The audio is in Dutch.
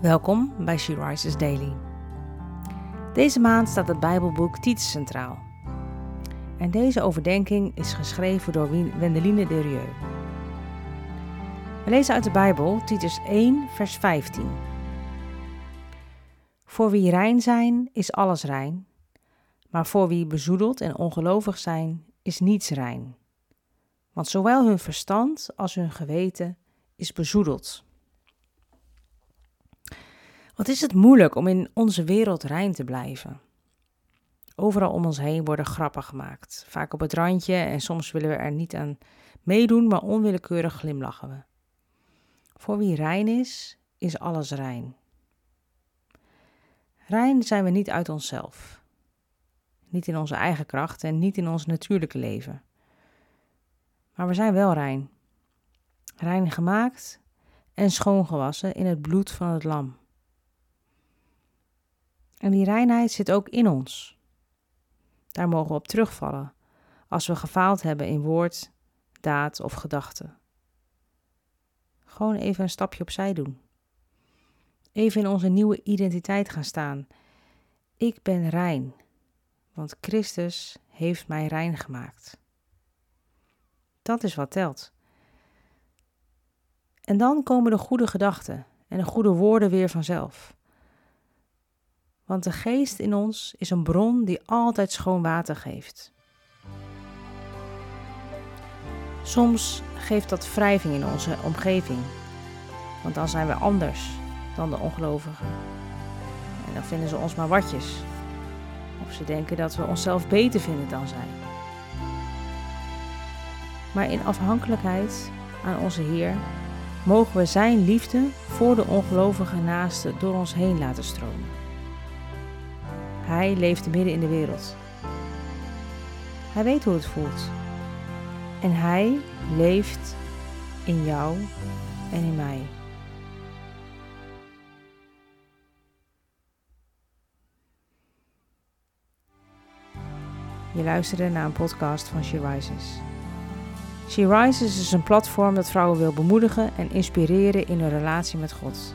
Welkom bij She Rises Daily. Deze maand staat het Bijbelboek Titus centraal. En deze overdenking is geschreven door Wendeline Derieux. We lezen uit de Bijbel Titus 1, vers 15. Voor wie rein zijn, is alles rein. Maar voor wie bezoedeld en ongelovig zijn, is niets rein. Want zowel hun verstand als hun geweten is bezoedeld. Wat is het moeilijk om in onze wereld rein te blijven? Overal om ons heen worden grappen gemaakt, vaak op het randje en soms willen we er niet aan meedoen, maar onwillekeurig glimlachen we. Voor wie rein is, is alles rein. Rein zijn we niet uit onszelf, niet in onze eigen kracht en niet in ons natuurlijke leven. Maar we zijn wel rein. Rein gemaakt en schoongewassen in het bloed van het lam. En die reinheid zit ook in ons. Daar mogen we op terugvallen als we gefaald hebben in woord, daad of gedachte. Gewoon even een stapje opzij doen. Even in onze nieuwe identiteit gaan staan. Ik ben rein, want Christus heeft mij rein gemaakt. Dat is wat telt. En dan komen de goede gedachten en de goede woorden weer vanzelf. Want de geest in ons is een bron die altijd schoon water geeft. Soms geeft dat wrijving in onze omgeving, want dan zijn we anders dan de ongelovigen. En dan vinden ze ons maar watjes. Of ze denken dat we onszelf beter vinden dan zij. Maar in afhankelijkheid aan onze Heer mogen we Zijn liefde voor de ongelovige naasten door ons heen laten stromen. Hij leeft midden in de wereld. Hij weet hoe het voelt. En hij leeft in jou en in mij. Je luisterde naar een podcast van She Rises. She Rises is een platform dat vrouwen wil bemoedigen en inspireren in hun relatie met God.